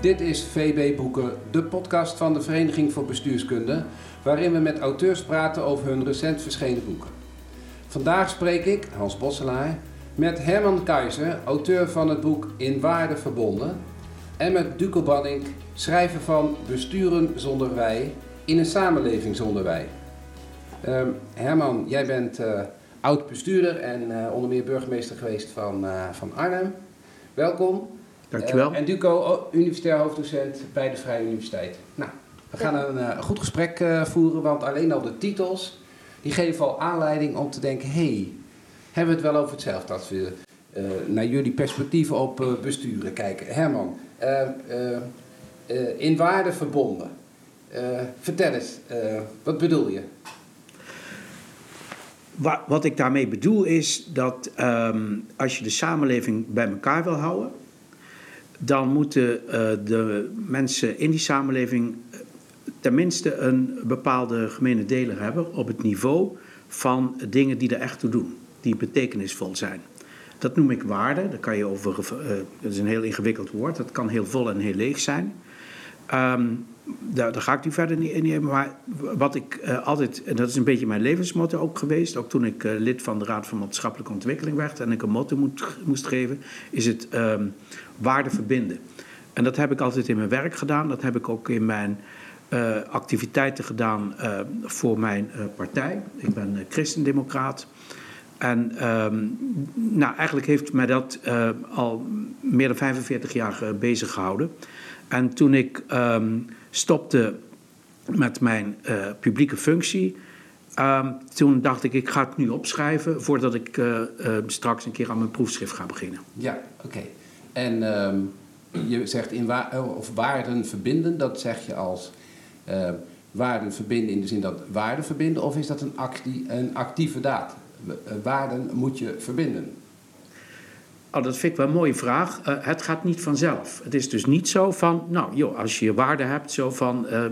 Dit is VB Boeken, de podcast van de Vereniging voor Bestuurskunde, waarin we met auteurs praten over hun recent verschenen boeken. Vandaag spreek ik, Hans Bosselaar, met Herman Keizer, auteur van het boek In Waarde Verbonden, en met Duco Banning, schrijver van Besturen zonder wij in een samenleving zonder wij. Ehm, Herman, jij bent uh, oud bestuurder en uh, onder meer burgemeester geweest van, uh, van Arnhem. Welkom. Dankjewel. en Duco, universitair hoofddocent bij de Vrije Universiteit. Nou, we gaan een goed gesprek voeren, want alleen al de titels die geven al aanleiding om te denken: hé, hey, hebben we het wel over hetzelfde als we naar jullie perspectieven op besturen kijken? Herman, in waarde verbonden. vertel eens, wat bedoel je? Wat ik daarmee bedoel is dat um, als je de samenleving bij elkaar wil houden, dan moeten uh, de mensen in die samenleving tenminste een bepaalde gemene deler hebben op het niveau van dingen die er echt toe doen, die betekenisvol zijn. Dat noem ik waarde. Daar kan je over, uh, dat is een heel ingewikkeld woord, dat kan heel vol en heel leeg zijn. Um, daar, daar, ga ik nu verder niet in. Maar wat ik uh, altijd, en dat is een beetje mijn levensmotto ook geweest, ook toen ik uh, lid van de Raad van Maatschappelijke Ontwikkeling werd en ik een motto moest geven, is het um, waarde verbinden. En dat heb ik altijd in mijn werk gedaan, dat heb ik ook in mijn uh, activiteiten gedaan voor mijn partij. Ik ben christendemocraat. En um, nou, eigenlijk heeft mij dat al meer dan 45 jaar bezig gehouden. En toen ik um, stopte met mijn uh, publieke functie, um, toen dacht ik, ik ga het nu opschrijven voordat ik uh, uh, straks een keer aan mijn proefschrift ga beginnen. Ja, oké. En um, je zegt in wa of waarden verbinden, dat zeg je als waarden verbinden in de zin dat waarden verbinden, of is dat een, actie, een actieve daad? Waarden moet je verbinden. Oh, dat vind ik wel een mooie vraag. Uh, het gaat niet vanzelf. Het is dus niet zo van, nou joh, als je je waarde hebt, zo van, uh,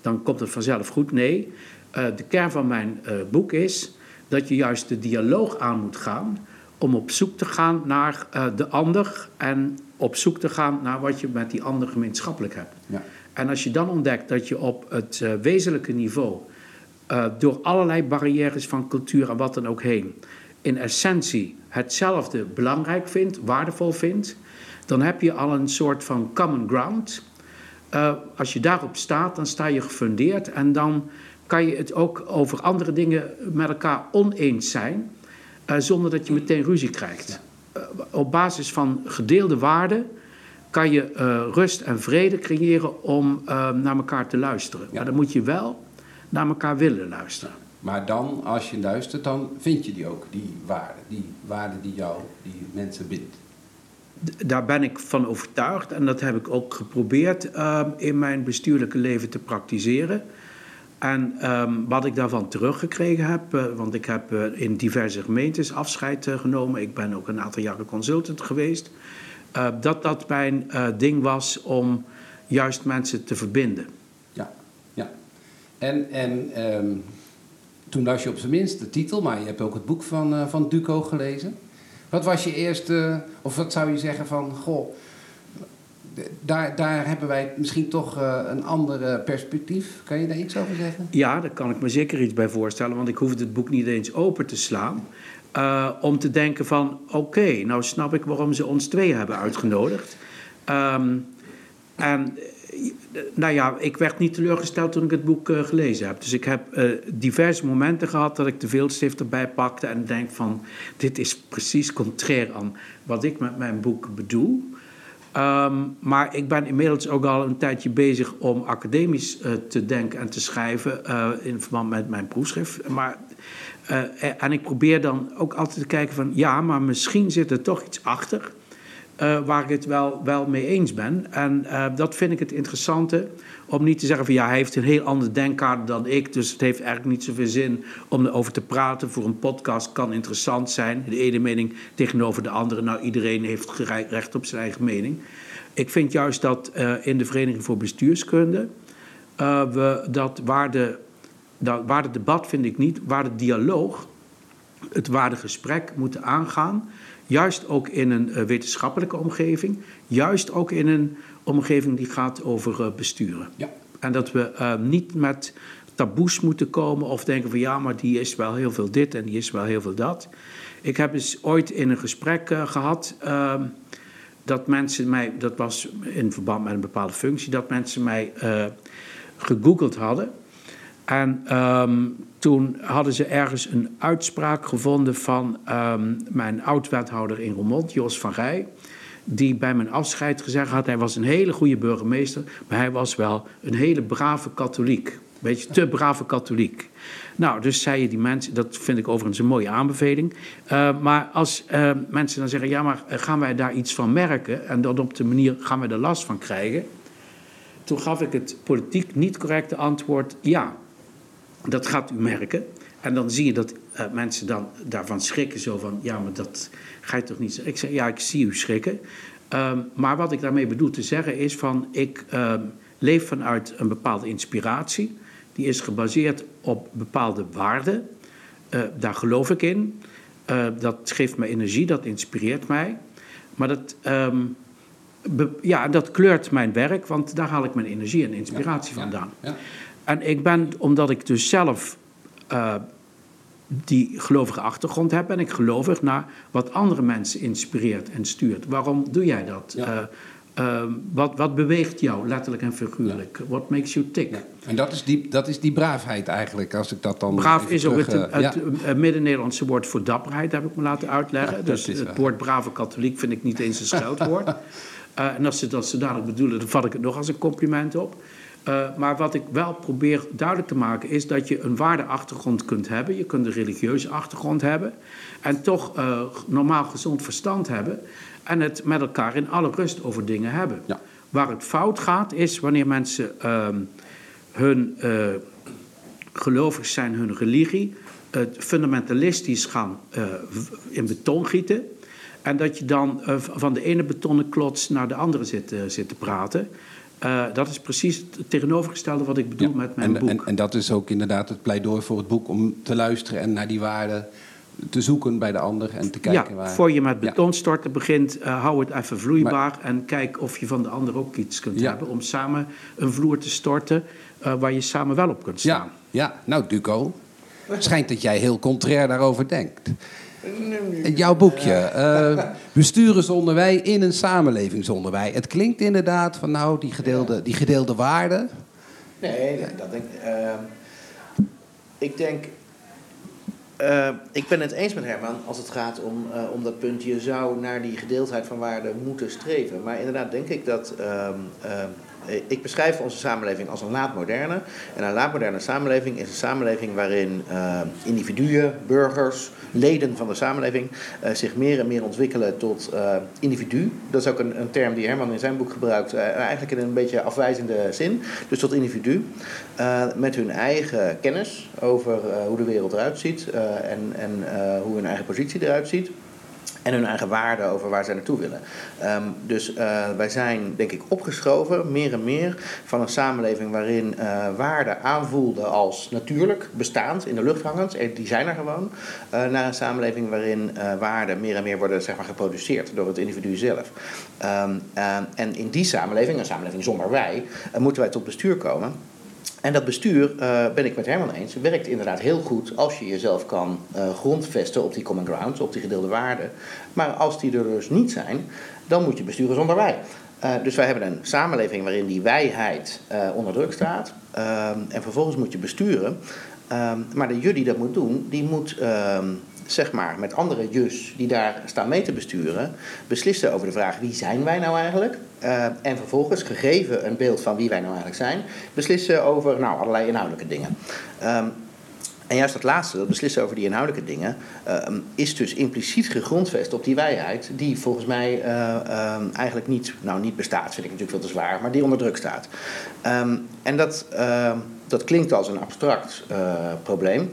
dan komt het vanzelf goed. Nee, uh, de kern van mijn boek is dat je juist de dialoog aan moet gaan om op zoek te gaan naar de ander en op zoek te gaan naar wat je met die ander gemeenschappelijk hebt. Ja. En als je dan ontdekt dat je op het wezenlijke niveau door allerlei barrières van cultuur en wat dan ook heen in essentie hetzelfde belangrijk vindt, waardevol vindt, dan heb je al een soort van common ground. Uh, als je daarop staat, dan sta je gefundeerd en dan kan je het ook over andere dingen met elkaar oneens zijn, uh, zonder dat je meteen ruzie krijgt. Uh, op basis van gedeelde waarden kan je rust en vrede creëren om naar elkaar te luisteren. Ja. Maar dan moet je wel naar elkaar willen luisteren. Maar dan, als je luistert, dan vind je die ook, die waarde. Die waarde die jou, die mensen bindt. Daar ben ik van overtuigd en dat heb ik ook geprobeerd uh, in mijn bestuurlijke leven te praktiseren. En um, wat ik daarvan teruggekregen heb, uh, want ik heb uh, in diverse gemeentes afscheid uh, genomen. Ik ben ook een aantal jaren consultant geweest. dat dat mijn ding was om juist mensen te verbinden. Ja, ja. En, en um, toen las je op zijn minst de titel, maar je hebt ook het boek van, uh, van Duco gelezen. Wat was je eerste, of wat zou je zeggen van, goh, daar, daar hebben wij misschien toch uh, een ander perspectief. Kan je daar iets over zeggen? Ja, daar kan ik me zeker iets bij voorstellen, want ik hoef het boek niet eens open te slaan. Uh, om te denken van, oké, nou snap ik waarom ze ons twee hebben uitgenodigd. Um, en nou ja, ik werd niet teleurgesteld toen ik het boek uh, gelezen heb. Dus ik heb uh, diverse momenten gehad dat ik de veelstift erbij pakte en denk van... dit is precies contrair aan wat ik met mijn boek bedoel. Um, maar ik ben inmiddels ook al een tijdje bezig om academisch uh, te denken en te schrijven... in verband met mijn proefschrift. Maar, en ik probeer dan ook altijd te kijken van... ja, maar misschien zit er toch iets achter... Uh, waar ik het wel, wel mee eens ben. En uh, dat vind ik het interessante. Om niet te zeggen van ja, hij heeft een heel ander denkkader dan ik. Dus het heeft eigenlijk niet zoveel zin om erover te praten. Voor een podcast kan interessant zijn. De ene mening tegenover de andere. Nou, iedereen heeft recht op zijn eigen mening. Ik vind juist dat uh, in de Vereniging voor Bestuurskunde. we dat waarde, dat waarde debat vind ik niet. Waarde dialoog. Het waarde gesprek moeten aangaan Juist ook in een eh, wetenschappelijke omgeving. Juist ook in een omgeving die gaat over uh, besturen. Ja. En dat we uh, niet met taboes moeten komen of denken van ja, maar die is wel heel veel dit en die is wel heel veel dat. Ik heb eens ooit in een gesprek uh, gehad uh, dat mensen mij, dat was in verband met een bepaalde functie, dat mensen mij uh, gegoogeld hadden. En um, toen hadden ze ergens een uitspraak gevonden van um, mijn oud-wethouder in Roermond, Jos van Rij. Die bij mijn afscheid gezegd had: hij was een hele goede burgemeester, maar hij was wel een hele brave katholiek. Een beetje te brave katholiek. Nou, dus zeiden die mensen, dat vind ik overigens een mooie aanbeveling. Uh, maar als uh, mensen dan zeggen: ja, maar gaan wij daar iets van merken? En dan op de manier gaan wij er last van krijgen. Toen gaf ik het politiek niet correcte antwoord: ja. Dat gaat u merken. En dan zie je dat uh, mensen dan daarvan schrikken. Zo van, ja, maar dat ga je toch niet zeggen. Ik zeg, ja, ik zie u schrikken. Um, maar wat ik daarmee bedoel te zeggen is van... ik um, leef vanuit een bepaalde inspiratie. Die is gebaseerd op bepaalde waarden. Uh, daar geloof ik in. Uh, dat geeft me energie, dat inspireert mij. Maar dat... Um, be, ja, dat kleurt mijn werk, want daar haal ik mijn energie en inspiratie ja, vandaan. Ja, ja. En ik ben, omdat ik dus zelf uh, die gelovige achtergrond heb, ben ik gelovig naar wat andere mensen inspireert en stuurt. Waarom doe jij dat? Ja. Uh, uh, wat, wat beweegt jou, letterlijk en figuurlijk? What makes you tick? Ja. En dat is, die, dat is die braafheid eigenlijk, als ik dat dan. Braaf is terug, ook het, het, Midden-Nederlandse woord voor dapperheid, heb ik me laten uitleggen. dus het waar. woord brave katholiek vind ik niet eens een scheldwoord. en als ze dat zo dadelijk bedoelen, dan vat ik het nog als een compliment op. Uh, maar wat ik wel probeer duidelijk te maken is dat je een waardeachtergrond kunt hebben. Je kunt een religieuze achtergrond hebben. En toch uh, normaal gezond verstand hebben. En het met elkaar in alle rust over dingen hebben. Ja. Waar het fout gaat is wanneer mensen uh, hun uh, gelovig zijn, hun religie, fundamentalistisch gaan in beton gieten. En dat je dan van de ene betonnen klots naar de andere zit, zit te praten. Uh, dat is precies het tegenovergestelde wat ik bedoel ja, met mijn en, boek. En, en, dat is ook inderdaad het pleidooi voor het boek om te luisteren en naar die waarden te zoeken bij de ander en te kijken ja, waar. voor je met betonstorten ja. begint, uh, hou het even vloeibaar maar, en kijk of je van de ander ook iets kunt ja. hebben om samen een vloer te storten uh, waar je samen wel op kunt staan. Ja, ja. nou Duco, het schijnt dat jij heel contrair daarover denkt. Jouw boekje, uh, Besturen zonder wij in een samenleving zonder wij. Het klinkt inderdaad van nou, die gedeelde, die gedeelde waarden. Nee, dat denk ik. Uh, ik denk. Uh, ik ben het eens met Herman als het gaat om, uh, om dat punt. Je zou naar die gedeeldheid van waarden moeten streven. Maar inderdaad denk ik dat. Ik beschrijf onze samenleving als een laatmoderne. En een laatmoderne samenleving is een samenleving waarin uh, individuen, burgers, leden van de samenleving uh, zich meer en meer ontwikkelen tot individu. Dat is ook een, een, term die Herman in zijn boek gebruikt, eigenlijk in een beetje afwijzende zin. Dus tot individu. met hun eigen kennis over hoe de wereld eruit ziet en, en hoe hun eigen positie eruit ziet en hun eigen waarden over waar zij naartoe willen. Um, dus uh, wij zijn, denk ik, opgeschoven, meer en meer, van een samenleving waarin uh, waarden aanvoelden als natuurlijk, bestaand, in de lucht hangend, die zijn er gewoon, uh, naar een samenleving waarin waarden meer en meer worden zeg maar, geproduceerd door het individu zelf. Um, en in die samenleving, een samenleving zonder wij, moeten wij tot bestuur komen. En dat bestuur, uh, ben ik met Herman eens, werkt inderdaad heel goed als je jezelf kan uh, grondvesten op die common grounds, op die gedeelde waarden. Maar als die er dus niet zijn, dan moet je besturen zonder wij. Uh, dus wij hebben een samenleving waarin die wijheid onder druk staat. en vervolgens moet je besturen. maar de je die dat moet doen, die moet zeg maar, met andere jus die daar staan mee te besturen, beslissen over de vraag wie zijn wij nou eigenlijk? Uh, en vervolgens, gegeven een beeld van wie wij nou eigenlijk zijn, beslissen over nou, allerlei inhoudelijke dingen. Um, en juist dat laatste, dat beslissen over die inhoudelijke dingen, uh, is dus impliciet gegrondvest op die wijheid, die volgens mij uh, uh, eigenlijk niet, nou niet bestaat, vind ik natuurlijk veel te zwaar, maar die onder druk staat. En dat, dat klinkt als een abstract probleem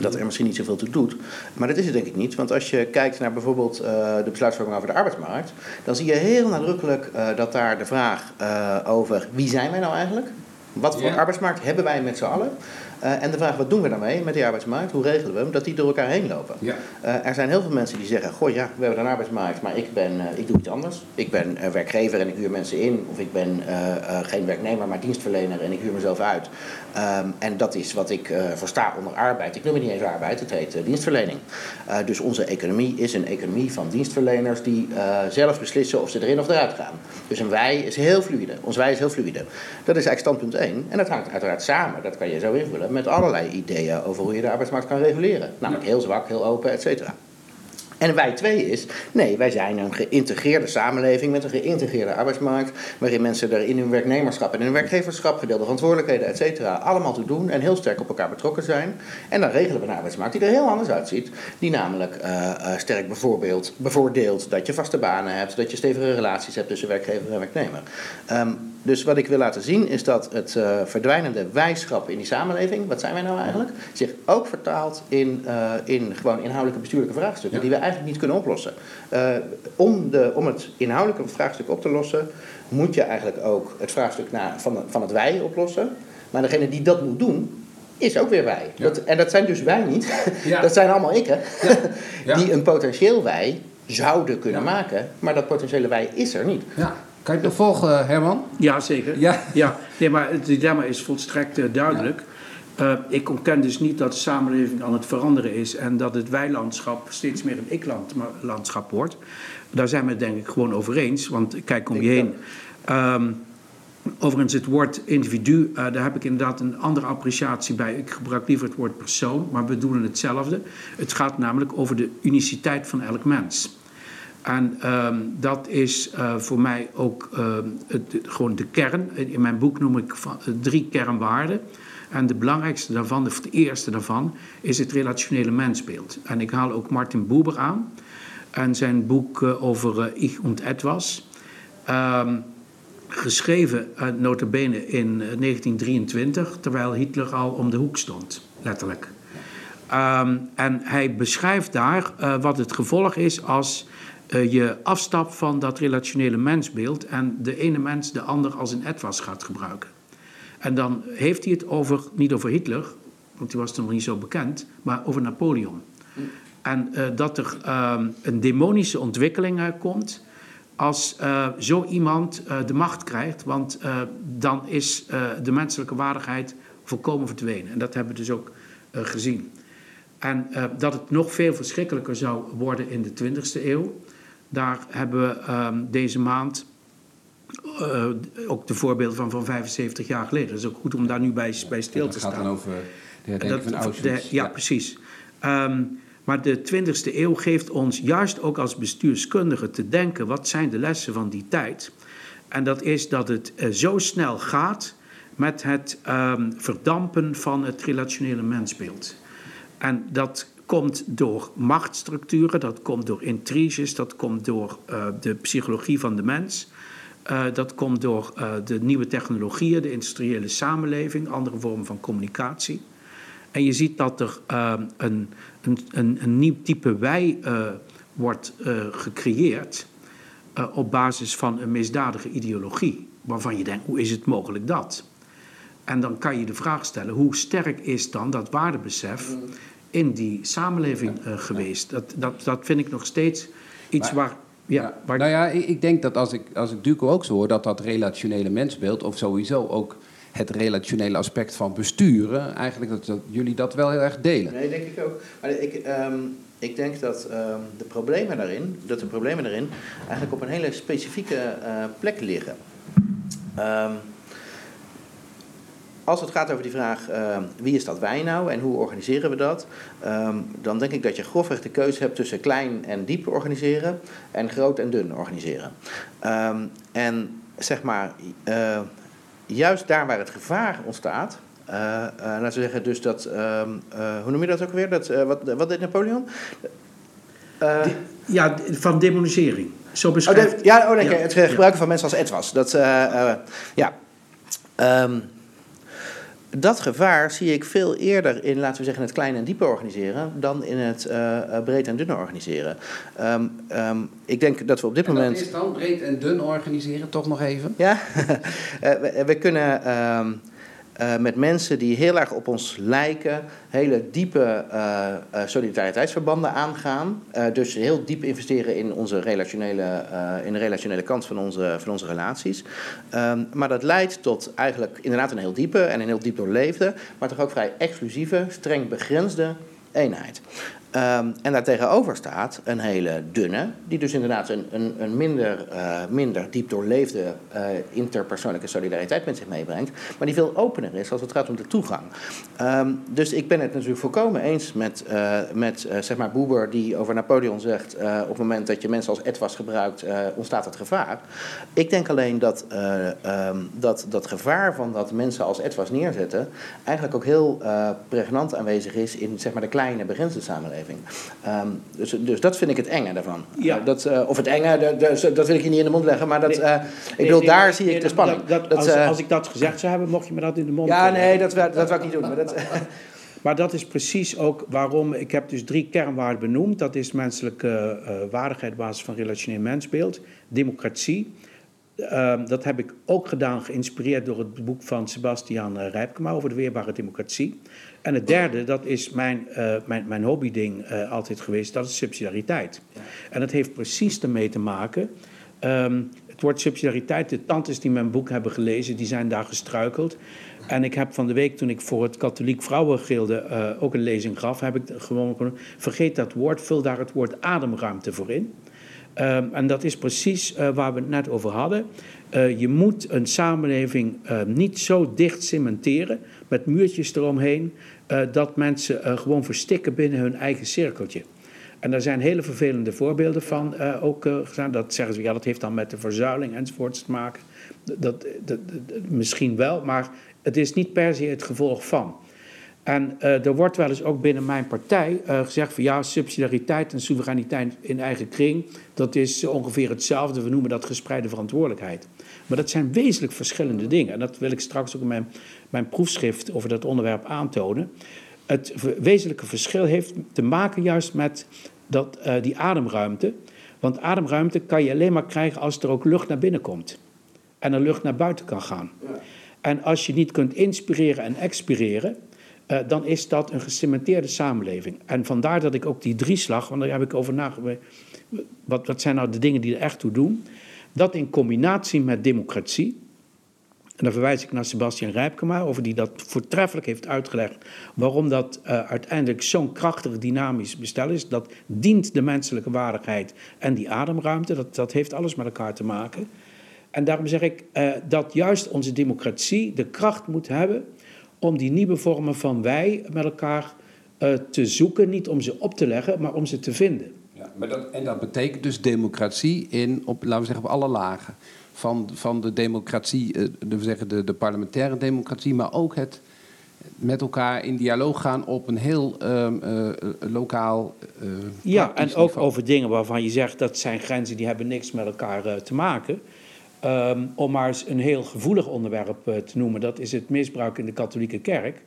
dat er misschien niet zoveel toe doet. Maar dat is het denk ik niet. Want als je kijkt naar bijvoorbeeld uh, de besluitvorming over de arbeidsmarkt, dan zie je heel nadrukkelijk uh, dat daar de vraag uh, over wie zijn wij nou eigenlijk? Wat voor ja. arbeidsmarkt hebben wij met z'n allen? Eh, en de vraag, wat doen we daarmee met die arbeidsmarkt? Hoe regelen we hem? Dat die door elkaar heen lopen. Ja. Eh, er zijn heel veel mensen die zeggen, goh ja, we hebben een arbeidsmarkt, maar ik, ben, eh, ik doe iets anders. Ik ben eh, werkgever en ik huur mensen in. Of ik ben eh, eh, geen werknemer, maar dienstverlener en ik huur mezelf uit. Ehm, en dat is wat ik eh, versta onder arbeid. Ik noem het niet eens arbeid, het heet eh, dienstverlening. Eh, dus onze economie is een economie van dienstverleners die zelf beslissen of ze erin of eruit gaan. Dus een wij is heel fluide. Ons wij is heel fluide. Dat is eigenlijk standpunt 1. En dat hangt uiteraard samen, dat kan je zo invullen, met allerlei ideeën over hoe je de arbeidsmarkt kan reguleren. Namelijk heel zwak, heel open, et cetera. En wij twee is, nee, wij zijn een geïntegreerde samenleving met een geïntegreerde arbeidsmarkt, waarin mensen er in hun werknemerschap en hun werkgeverschap, gedeelde verantwoordelijkheden, et cetera, allemaal toe doen en heel sterk op elkaar betrokken zijn. En dan regelen we een arbeidsmarkt die er heel anders uitziet, die namelijk eh, eh, sterk bijvoorbeeld, bevoordeelt dat je vaste banen hebt, dat je stevige relaties hebt tussen werkgever en werknemer. Ehm, dus wat ik wil laten zien is dat het eh, verdwijnende wijschap in die samenleving, wat zijn wij nou eigenlijk, zich ook vertaalt in, eh, in gewoon inhoudelijke bestuurlijke vraagstukken Ja. die we eigenlijk niet kunnen oplossen. Eh, om, de, om het inhoudelijke vraagstuk op te lossen, moet je eigenlijk ook het vraagstuk van, van het wij oplossen. Maar degene die dat moet doen, is ook weer wij. Ja. Dat, en dat zijn dus wij niet, Ja. dat zijn allemaal ikken, Ja. die een potentieel wij zouden kunnen maken, maar dat potentiële wij is er niet. Kan je het nog volgen, Herman? Ja, zeker. Ja. ja. Nee, maar het dilemma is volstrekt eh, duidelijk. Eh, ik ontken dus niet dat de samenleving aan het veranderen is en dat het weilandschap steeds meer een ik-landschap wordt. Daar zijn we het denk ik gewoon over eens, want kijk om je heen. Ehm, overigens, het woord individu, eh, daar heb ik inderdaad een andere appreciatie bij. Ik gebruik liever het woord persoon, maar we doen hetzelfde. Het gaat namelijk over de uniciteit van elk mens. En ehm, dat is eh, voor mij ook ehm, het, gewoon de kern. In mijn boek noem ik van, eh, drie kernwaarden. En de belangrijkste daarvan, de eerste daarvan, is het relationele mensbeeld. En ik haal ook Martin Buber aan. En zijn boek eh, over Ich und Etwas. Ehm, geschreven uh, notabene in eh, 1923, terwijl Hitler al om de hoek stond, letterlijk. En hij beschrijft daar wat het gevolg is als eh, je afstapt van dat relationele mensbeeld en de ene mens de ander als een etwas gaat gebruiken. En dan heeft hij het over, niet over Hitler, want die was toen nog niet zo bekend, maar over Napoleon. En eh, dat er ehm, een demonische ontwikkeling komt als eh, zo iemand de macht krijgt, want dan is de menselijke waardigheid volkomen verdwenen. En dat hebben we dus ook gezien. En dat het nog veel verschrikkelijker zou worden in de 20e eeuw, daar hebben we ehm, deze maand eh, ook de voorbeelden van van 75 jaar geleden. Dat is ook goed om daar nu bij, bij stil te gaat staan. dan over de van Dat- Auschwitz. de- ja, precies. Ehm, maar de 20e eeuw geeft ons juist ook als bestuurskundige te denken: wat zijn de lessen van die tijd? En dat is dat het eh, zo snel gaat met het ehm, verdampen van het relationele mensbeeld. En dat komt door machtsstructuren, dat komt door intriges, dat komt door eh, de psychologie van de mens. Eh, dat komt door eh, de nieuwe technologieën, de industriële samenleving, andere vormen van communicatie. En je ziet dat er eh, een, een, een, nieuw type wij wordt gecreëerd op basis van een misdadige ideologie. Waarvan je denkt, hoe is het mogelijk dat? En dan kan je de vraag stellen, hoe sterk is dan dat waardebesef in die samenleving eh, geweest? Dat, dat, dat vind ik nog steeds iets Maar- waar... Ja, waar Nou ja, ik, ik denk dat als ik, als ik Duco ook zo hoor, dat dat relationele mensbeeld, of sowieso ook het relationele aspect van besturen, eigenlijk dat, dat jullie dat wel heel erg delen. Nee, denk ik ook. Maar ik, ehm, ik denk dat ehm, de problemen daarin, dat de problemen daarin eigenlijk op een hele specifieke eh, plek liggen. Ehm, als het gaat over die vraag ehm, wie is dat wij nou en hoe organiseren we dat, ehm, dan denk ik dat je grofweg de keuze hebt tussen klein en diep organiseren en groot en dun organiseren. Ehm, en zeg maar, eh, juist daar waar het gevaar ontstaat, eh, eh, laten we zeggen, dus dat, hoe noem je dat ook weer? Dat, wat, wat deed Napoleon? Ja, van demonisering. Zo oh, beschrijft... de- ja, oh, nee, Ja. het gebruiken van mensen als etwas. Dat, ja. Dat gevaar zie ik veel eerder in, laten we zeggen, het kleine en diepe organiseren dan in het eh, breed en dunne organiseren. Ehm, ehm, ik denk dat we op dit En dat moment. is dan breed en dun organiseren, toch nog even? Ja, Eh, we, we kunnen. ehm, uh, met mensen die heel erg op ons lijken, hele diepe uh, uh, solidariteitsverbanden aangaan. dus heel diep investeren in, onze relationele, in de relationele kant van onze, van onze relaties. Um, maar dat leidt tot eigenlijk inderdaad een heel diepe en een heel diep doorleefde, maar toch ook vrij exclusieve, streng begrensde eenheid. Um, en daartegenover staat een hele dunne, die dus inderdaad een, een, een minder, uh, minder diep doorleefde uh, interpersoonlijke solidariteit met zich meebrengt, maar die veel opener is als het gaat om de toegang. Um, dus ik ben het natuurlijk volkomen eens met, uh, met zeg maar Boeber, die over Napoleon zegt: op het moment dat je mensen als etwas gebruikt, ontstaat het gevaar. Ik denk alleen dat, um, dat dat gevaar van dat mensen als etwas neerzetten, eigenlijk ook heel pregnant aanwezig is in zeg maar, de kleine beginselen samenleving. Um, dus, dus dat vind ik het enge daarvan. Ja. Uh, dat, uh, of het enge, dat, dat, wil ik je niet in de mond leggen, maar dat, uh, ik bedoel, nee, daar nee, zie ik de spanning. Dat, dat, als, als, ik dat gezegd zou hebben, mocht je me dat in de mond Ja, nee, dat, dat, ik niet doen. Maar dat, maar dat is precies ook waarom, ik heb dus drie kernwaarden benoemd. Dat is menselijke waardigheid, basis van relationeel mensbeeld, democratie. Uh, dat heb ik ook gedaan, geïnspireerd door het boek van Sebastian Rijpkema over de weerbare democratie. En het derde, dat is mijn, uh, mijn, mijn hobbyding uh, altijd geweest, dat is subsidiariteit. En dat heeft precies ermee te maken. Um, het woord subsidiariteit, de tantes die mijn boek hebben gelezen, die zijn daar gestruikeld. En ik heb van de week, toen ik voor het Katholiek Vrouwengilde uh, ook een lezing gaf, heb ik gewoon vergeet dat woord, vul daar het woord ademruimte voor in. Um, en dat is precies uh, waar we het net over hadden. Uh, je moet een samenleving uh, niet zo dicht cementeren met muurtjes eromheen, uh, dat mensen gewoon verstikken binnen hun eigen cirkeltje. En daar zijn hele vervelende voorbeelden van ook. Dat zeggen ze, ja, dat heeft dan met de verzuiling enzovoorts te maken. Dat, dat, dat, misschien wel, maar het is niet per se het gevolg van. En uh, er wordt wel eens ook binnen mijn partij uh, gezegd van ja, subsidiariteit en soevereiniteit in eigen kring, dat is ongeveer hetzelfde. We noemen dat gespreide verantwoordelijkheid. Maar dat zijn wezenlijk verschillende dingen. En dat wil ik straks ook in mijn, mijn proefschrift over dat onderwerp aantonen. Het wezenlijke verschil heeft te maken juist met dat, uh, die ademruimte. Want ademruimte kan je alleen maar krijgen als er ook lucht naar binnen komt. En er lucht naar buiten kan gaan. Ja. En als je niet kunt inspireren en expireren, uh, dan is dat een gecementeerde samenleving. En vandaar dat ik ook die drieslag, want daar heb ik over nagedacht. Wat, wat zijn nou de dingen die er echt toe doen? Dat in combinatie met democratie, en dan verwijs ik naar Sebastian Rijpkema, over die dat voortreffelijk heeft uitgelegd waarom dat uh, uiteindelijk zo'n krachtig dynamisch bestel is. Dat dient de menselijke waardigheid en die ademruimte, dat, dat heeft alles met elkaar te maken. En daarom zeg ik uh, dat juist onze democratie de kracht moet hebben om die nieuwe vormen van wij met elkaar uh, te zoeken, niet om ze op te leggen, maar om ze te vinden. Ja, maar dat, en dat betekent dus democratie in, op, laten we zeggen, op alle lagen. Van, van de democratie, uh, de, we zeggen de, de parlementaire democratie, maar ook het met elkaar in dialoog gaan op een heel uh, lokaal. Uh, ja, en ook niveau. over dingen waarvan je zegt dat zijn grenzen die hebben niks met elkaar te maken. Um, om maar eens een heel gevoelig onderwerp te noemen, dat is het misbruik in de katholieke kerk.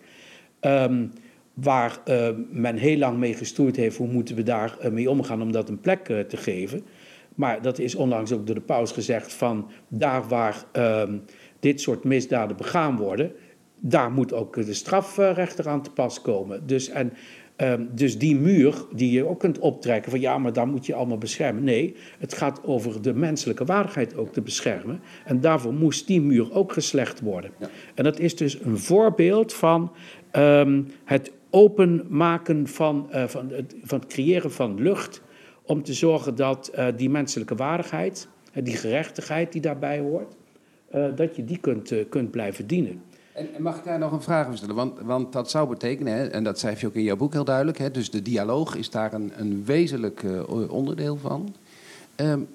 Um, waar uh, men heel lang mee gestoerd heeft, hoe moeten we daar uh, mee omgaan om dat een plek te geven. Maar dat is onlangs ook door de paus gezegd van daar waar ehm, dit soort misdaden begaan worden, daar moet ook de strafrechter aan te pas komen. Dus, en, um, dus die muur die je ook kunt optrekken van ja, maar daar moet je allemaal beschermen. Nee, het gaat over de menselijke waardigheid ook te beschermen. En daarvoor moest die muur ook geslecht worden. Ja. En dat is dus een voorbeeld van um, het openmaken van, uh, van, het, van het creëren van lucht. Om te zorgen dat uh, die menselijke waardigheid, die gerechtigheid die daarbij hoort, uh, dat je die kunt, kunt blijven dienen. En, en, mag ik daar nog een vraag over stellen? Want, want dat zou betekenen, hè, en dat schrijf je ook in jouw boek heel duidelijk, hè, dus de dialoog is daar een, een wezenlijk onderdeel van. Um,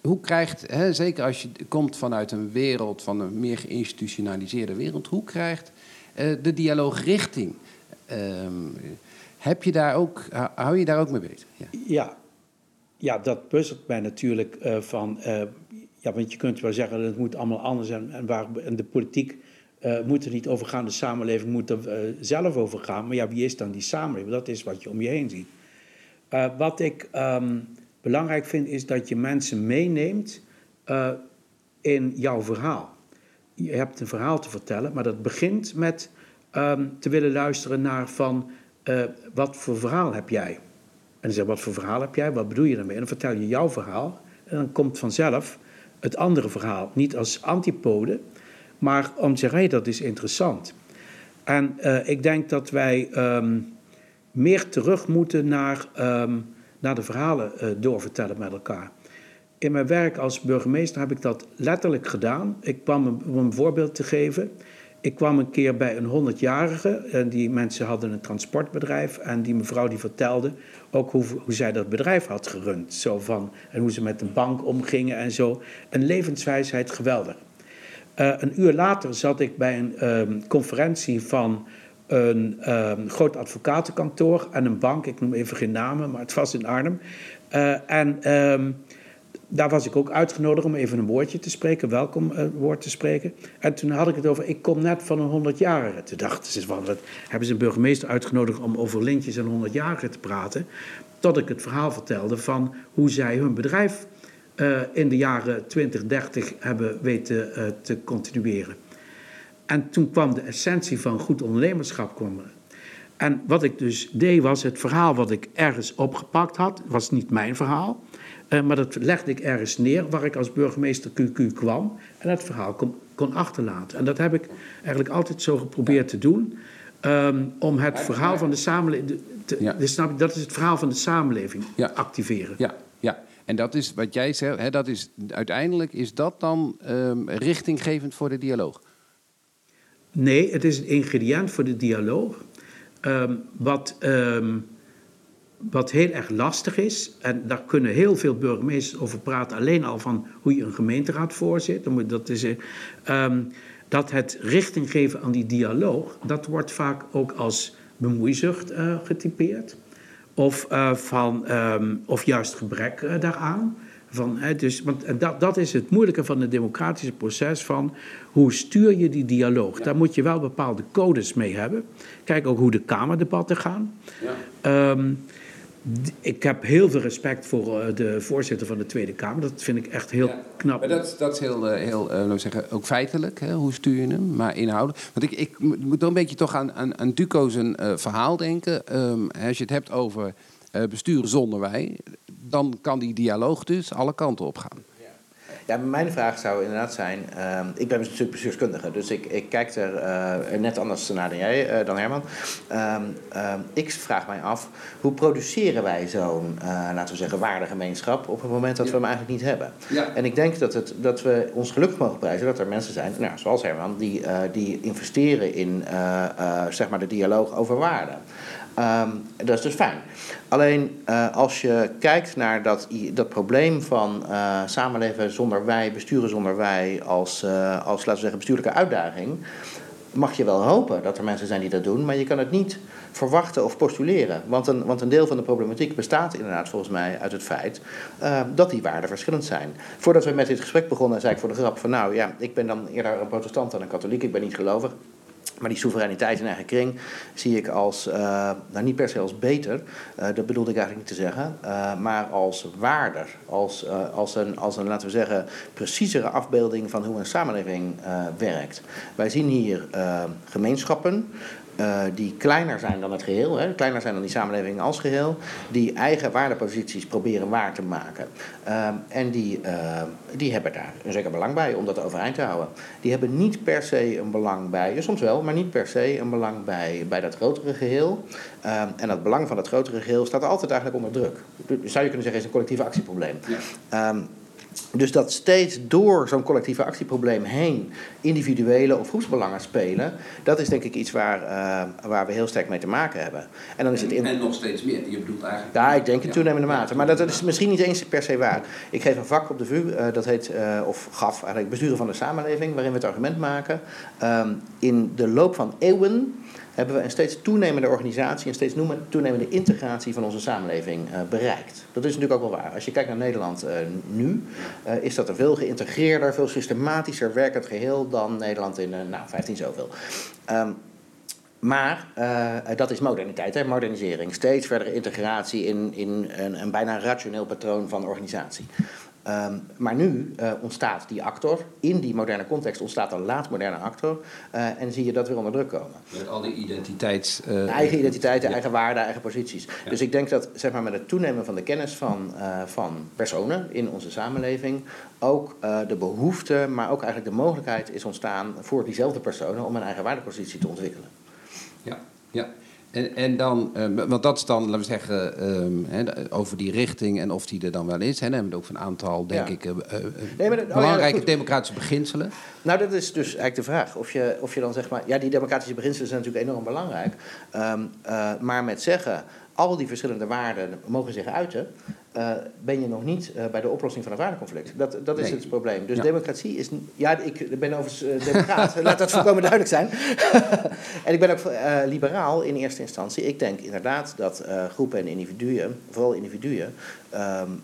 hoe krijgt, hè, zeker als je komt vanuit een wereld, van een meer geïnstitutionaliseerde wereld, hoe krijgt de dialoog richting? Um, heb je daar ook, hou je daar ook mee bezig? Ja, ja, dat puzzelt mij natuurlijk uh, van. Ja, want je kunt wel zeggen dat het moet allemaal anders en, en, waar, en de politiek uh, moet er niet over gaan, de samenleving moet er zelf over gaan. Maar ja, wie is dan die samenleving? Dat is wat je om je heen ziet. wat ik um, belangrijk vind, is dat je mensen meeneemt in jouw verhaal. je hebt een verhaal te vertellen, maar dat begint met ehm, te willen luisteren naar van eh, wat voor verhaal heb jij? En dan zeg wat voor verhaal heb jij? Wat bedoel je daarmee? En dan vertel je jouw verhaal en dan komt vanzelf het andere verhaal. Niet als antipode, maar om te zeggen, dat is interessant. En eh, ik denk dat wij ehm, meer terug moeten naar, ehm, naar de verhalen uh, doorvertellen met elkaar. In mijn werk als burgemeester heb ik dat letterlijk gedaan. Ik kwam, om een voorbeeld te geven, ik kwam een keer bij een 100-jarige en die mensen hadden een transportbedrijf en die mevrouw die vertelde ook hoe, hoe zij dat bedrijf had gerund. Zo van, en hoe ze met de bank omgingen en zo. Een levenswijsheid geweldig. Uh, een uur later zat ik bij een um, conferentie van een um, groot advocatenkantoor en een bank. Ik noem even geen namen, maar het was in Arnhem. Uh, en um, daar was ik ook uitgenodigd om even een woordje te spreken, welkom uh, woord te spreken. En toen had ik het over, ik kom net van een 100-jarige. Toen dachten ze, van, dat hebben ze een burgemeester uitgenodigd om over lintjes en 100-jarigen te praten. Tot ik het verhaal vertelde van hoe zij hun bedrijf uh, in de jaren 20, 30 hebben weten uh, te continueren. En toen kwam de essentie van goed ondernemerschap kwam En wat ik dus deed was het verhaal wat ik ergens opgepakt had, was niet mijn verhaal. Uh, maar dat legde ik ergens neer waar ik als burgemeester QQ kwam en dat verhaal kon, kon achterlaten. En dat heb ik eigenlijk altijd zo geprobeerd te doen. Um, om het verhaal van de samenleving. Te, ja. dus snap je, dat is het verhaal van de samenleving ja. activeren. Ja, ja. En dat is wat jij zegt, hè, dat is, uiteindelijk is dat dan um, richtinggevend voor de dialoog? Nee, het is een ingrediënt voor de dialoog. Um, wat wat heel erg lastig is, en daar kunnen heel veel burgemeesters over praten, alleen al van hoe je een gemeenteraad voorzit. Dat, is, um, dat het richting geven aan die dialoog, dat wordt vaak ook als bemoeizucht uh, getypeerd. Of, uh, van, um, of juist gebrek uh, daaraan. Van, hè, dus, want dat, dat is het moeilijke van het democratische proces. Van hoe stuur je die dialoog? Ja. Daar moet je wel bepaalde codes mee hebben. Kijk ook hoe de Kamerdebatten gaan. Ja. Um, ik heb heel veel respect voor de voorzitter van de Tweede Kamer. Dat vind ik echt heel ja, knap. Maar dat, dat is heel, heel uh, zeggen, ook feitelijk. Hè? Hoe stuur je hem? Maar inhoudelijk. Want ik, ik moet dan een beetje toch aan, aan, aan Duco zijn uh, verhaal denken. Um, als je het hebt over uh, besturen zonder wij, dan kan die dialoog dus alle kanten op gaan. Ja, mijn vraag zou inderdaad zijn... Uh, ik ben natuurlijk bestuurskundige, dus ik, ik kijk er uh, net anders naar dan jij, uh, dan Herman. Uh, ik vraag mij af, hoe produceren wij zo'n, eh, laten we zeggen, waardegemeenschap... op het moment dat ja. we hem eigenlijk niet hebben? Ja. En ik denk dat, het, dat we ons gelukkig mogen prijzen dat er mensen zijn, nou, zoals Herman... die, die investeren in, zeg maar, de dialoog over waarde. Um, dat is dus fijn. Alleen uh, als je kijkt naar dat, dat probleem van uh, samenleven zonder wij, besturen zonder wij, als, uh, als laten we zeggen, bestuurlijke uitdaging, mag je wel hopen dat er mensen zijn die dat doen, maar je kan het niet verwachten of postuleren. Want een, want een deel van de problematiek bestaat inderdaad volgens mij uit het feit dat die waarden verschillend zijn. Voordat we met dit gesprek begonnen, zei ik voor de grap van nou ja, ik ben dan eerder een protestant dan een katholiek, ik ben niet gelovig. Maar die soevereiniteit in eigen kring zie ik als, uh, nou niet per se als beter, uh, dat bedoelde ik eigenlijk niet te zeggen, uh, maar als waarder. Als, als, een, als een, laten we zeggen, preciezere afbeelding van hoe een samenleving werkt. Wij zien hier gemeenschappen, uh, die kleiner zijn dan het geheel, hè, kleiner zijn dan die samenleving als geheel, die eigen waardeposities proberen waar te maken. Uh, en die, uh, die hebben daar een zeker belang bij om dat overeind te houden. Die hebben niet per se een belang bij, soms wel, maar niet per se een belang bij, bij dat grotere geheel. Ehm, en dat belang van dat grotere geheel staat altijd eigenlijk onder druk. Zou je kunnen zeggen, is een collectief actieprobleem. Ja. Um, dus dat steeds door zo'n collectieve actieprobleem heen individuele of groepsbelangen spelen, dat is denk ik iets waar, uh, waar we heel sterk mee te maken hebben. En, dan is het in... en nog steeds meer, je bedoelt eigenlijk. Ja, ik denk in toenemende mate. Maar dat, dat, is misschien niet eens per se waar. Ik geef een vak op de VU, uh, dat heet, uh, of gaf eigenlijk besturen van de samenleving, waarin we het argument maken. Um, in de loop van eeuwen hebben we een steeds toenemende organisatie, een steeds toenemende integratie van onze samenleving uh, bereikt. Dat is natuurlijk ook wel waar. Als je kijkt naar Nederland uh, nu, uh, is dat een veel geïntegreerder, veel systematischer werkend geheel dan Nederland in, nou, 15 zoveel. Um, maar dat is moderniteit, hè? modernisering. Steeds verdere integratie in, in een, een bijna rationeel patroon van organisatie. Ehm, maar nu uh, ontstaat die actor, in die moderne context ontstaat een laat-moderne actor. Uh, en zie je dat weer onder druk komen. Met al die identiteits... Uh, eigen identiteiten, eigen waarden, eigen posities. Ja. Dus ik denk dat zeg maar, met het toenemen van de kennis van, van personen in onze samenleving... ook de behoefte, maar ook eigenlijk de mogelijkheid is ontstaan... voor diezelfde personen om een eigen waardepositie te ontwikkelen. Ja, ja. En, en dan, uh, want dat is dan, laten we zeggen, um, he, over die richting en of die er dan wel is. Hè, dan hebben we ook een aantal, denk ja. ik, uh, nee, maar, belangrijke oh ja, democratische beginselen. Nou, dat is dus eigenlijk de vraag. Of je, of je dan zeg maar, ja, die democratische beginselen zijn natuurlijk enorm belangrijk. Um, uh, maar met zeggen, al die verschillende waarden mogen zich uiten uh, ben je nog niet uh, bij de oplossing van het waardeconflict. Dat, dat is nee. het probleem. Dus ja. democratie is. Ja, ik ben overigens uh, democraat, laat dat volkomen duidelijk zijn. en ik ben ook liberaal in eerste instantie. Ik denk inderdaad dat groepen en individuen, vooral individuen, um,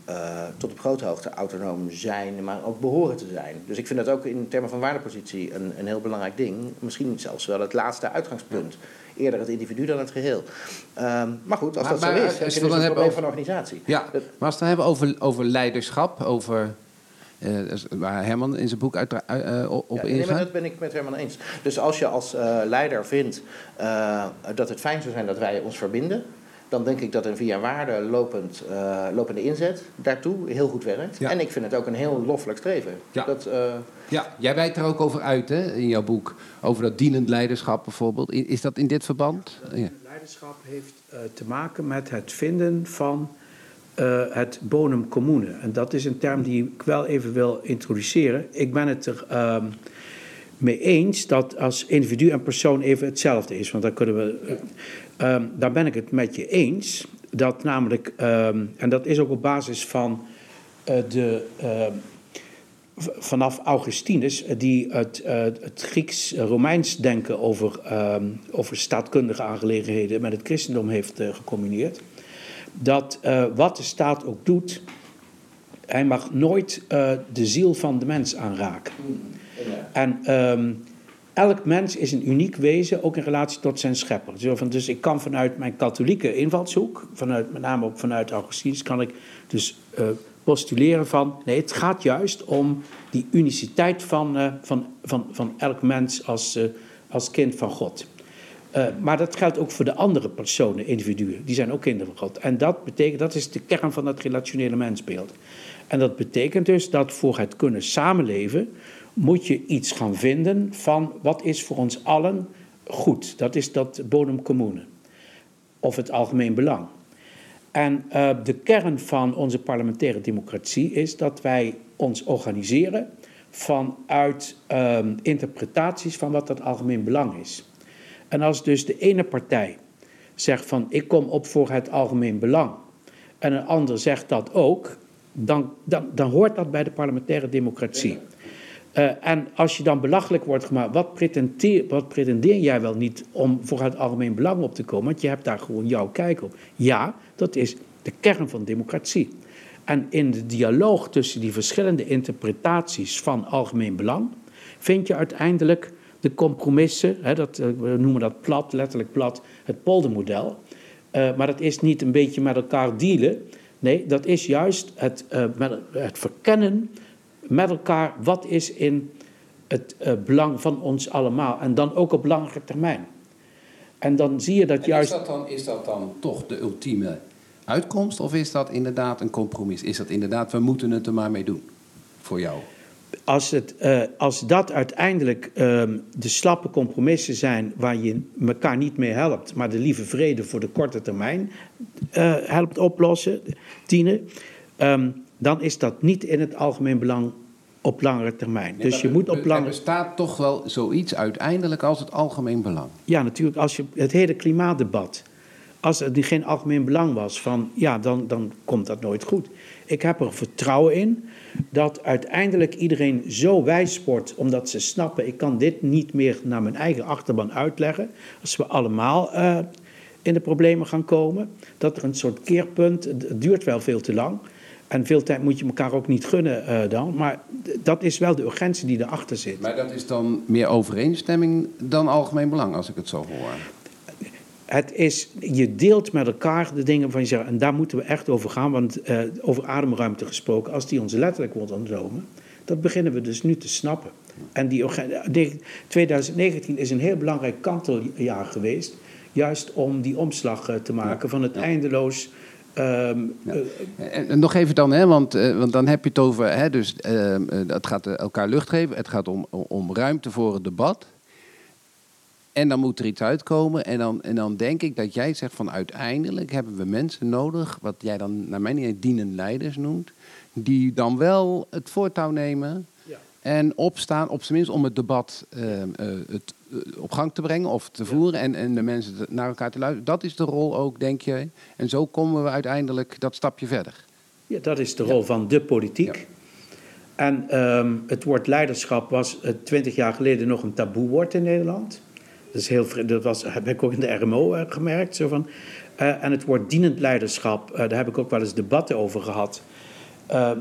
tot op grote hoogte autonoom zijn, maar ook behoren te zijn. Dus ik vind dat ook in termen van waardepositie een, een heel belangrijk ding. Misschien zelfs wel het laatste uitgangspunt. Ja eerder het individu dan het geheel. Um, maar goed, als maar, dat maar, zo is, dan is het dus een probleem over, van organisatie. Ja, maar als we het hebben over, over leiderschap, over... Uh, waar Herman in zijn boek uit, uh, op ja, ingaat. Nee, dat ben ik met Herman eens. Dus als je als uh, leider vindt dat het fijn zou zijn dat wij ons verbinden dan denk ik dat een via waarde lopend, uh, lopende inzet daartoe heel goed werkt. Ja. En ik vind het ook een heel loffelijk streven. Ja. Dat, uh... ja, jij wijt er ook over uit hè, in jouw boek, over dat dienend leiderschap bijvoorbeeld. Is dat in dit verband? Ja. Leiderschap heeft uh, te maken met het vinden van het bonum commune. En dat is een term die ik wel even wil introduceren. Ik ben het er ehm, mee eens dat als individu en persoon even hetzelfde is. Want dan kunnen we. Um, daar ben ik het met je eens. Dat namelijk, um, en dat is ook op basis van uh, de. Uh, vanaf Augustinus, eh, die het, het Grieks-Romeins denken over, over staatkundige aangelegenheden met het christendom heeft gecombineerd. Dat wat de staat ook doet, hij mag nooit de ziel van de mens aanraken. En elk mens is een uniek wezen, ook in relatie tot zijn schepper. Dus ik kan vanuit mijn katholieke invalshoek, vanuit, met name ook vanuit Augustinus, kan ik dus uh, postuleren van... nee, het gaat juist om die uniciteit van, uh, van, van, van elk mens als, uh, als kind van God. maar dat geldt ook voor de andere personen, individuen. Die zijn ook kinderen van God. En dat betekent, dat is de kern van dat relationele mensbeeld. En dat betekent dus dat voor het kunnen samenleven moet je iets gaan vinden van wat is voor ons allen goed. Dat is dat bonum commune. Of het algemeen belang. En uh, de kern van onze parlementaire democratie is dat wij ons organiseren vanuit uh, interpretaties van wat dat algemeen belang is. En als dus de ene partij zegt van ik kom op voor het algemeen belang en een ander zegt dat ook, dan, dan, dan hoort dat bij de parlementaire democratie. Uh, en als je dan belachelijk wordt gemaakt, wat pretendeer, wat pretendeer jij wel niet om voor het algemeen belang op te komen? Want je hebt daar gewoon jouw kijk op. Ja, dat is de kern van democratie. En in de dialoog tussen die verschillende interpretaties van algemeen belang vind je uiteindelijk de compromissen, hè, dat, eh, we noemen dat plat, letterlijk plat, het poldermodel. Uh, maar dat is niet een beetje met elkaar dealen. Nee, dat is juist het, uh, het verkennen met elkaar wat is in het uh, belang van ons allemaal. En dan ook op langere termijn. En dan zie je dat en juist. Is dat, dan, is dat dan toch de ultieme uitkomst? Of is dat inderdaad een compromis? Is dat inderdaad, we moeten het er maar mee doen? Voor jou? Als, het, uh, als dat uiteindelijk uh, de slappe compromissen zijn waar je elkaar niet mee helpt, maar de lieve vrede voor de korte termijn uh, helpt oplossen, dienen, um, dan is dat niet in het algemeen belang op langere termijn. dus je moet op langere... Er bestaat toch wel zoiets uiteindelijk als het algemeen belang. Ja, natuurlijk. Als je het hele klimaatdebat, als er geen algemeen belang was, van, ja, dan, dan komt dat nooit goed. Ik heb er vertrouwen in dat uiteindelijk iedereen zo wijs wordt, omdat ze snappen, ik kan dit niet meer naar mijn eigen achterban uitleggen. Als we allemaal uh, in de problemen gaan komen, dat er een soort keerpunt, het duurt wel veel te lang, en veel tijd moet je elkaar ook niet gunnen uh, dan. Maar dat is wel de urgentie die erachter zit. Maar dat is dan meer overeenstemming dan algemeen belang, als ik het zo hoor. Het is, je deelt met elkaar de dingen van je en daar moeten we echt over gaan, want uh, over ademruimte gesproken, als die ons letterlijk wordt ontnomen, dat beginnen we dus nu te snappen. En die, 2019 is een heel belangrijk kanteljaar geweest, juist om die omslag eh, te maken van het eindeloos. Um, en, nog even dan, hè, want, uh, want dan heb je het over, hè, dus het gaat elkaar lucht geven, het gaat om, om ruimte voor het debat. En dan moet er iets uitkomen. En dan, en dan denk ik dat jij zegt van uiteindelijk hebben we mensen nodig, wat jij dan naar mijn idee dienend leiders noemt, die dan wel het voortouw nemen ja. en opstaan, op zijn minst om het debat uh, uh, het, uh, op gang te brengen of te voeren en, en de mensen naar elkaar te luisteren. Dat is de rol ook, denk je. En zo komen we uiteindelijk dat stapje verder. Ja, dat is de rol ja. van de politiek. En um, het woord leiderschap was twintig jaar geleden nog een taboewoord in Nederland. Dat, is heel, dat was, heb ik ook in de RMO uh, gemerkt. Zo van, uh, en het woord dienend leiderschap, uh, daar heb ik ook wel eens debatten over gehad.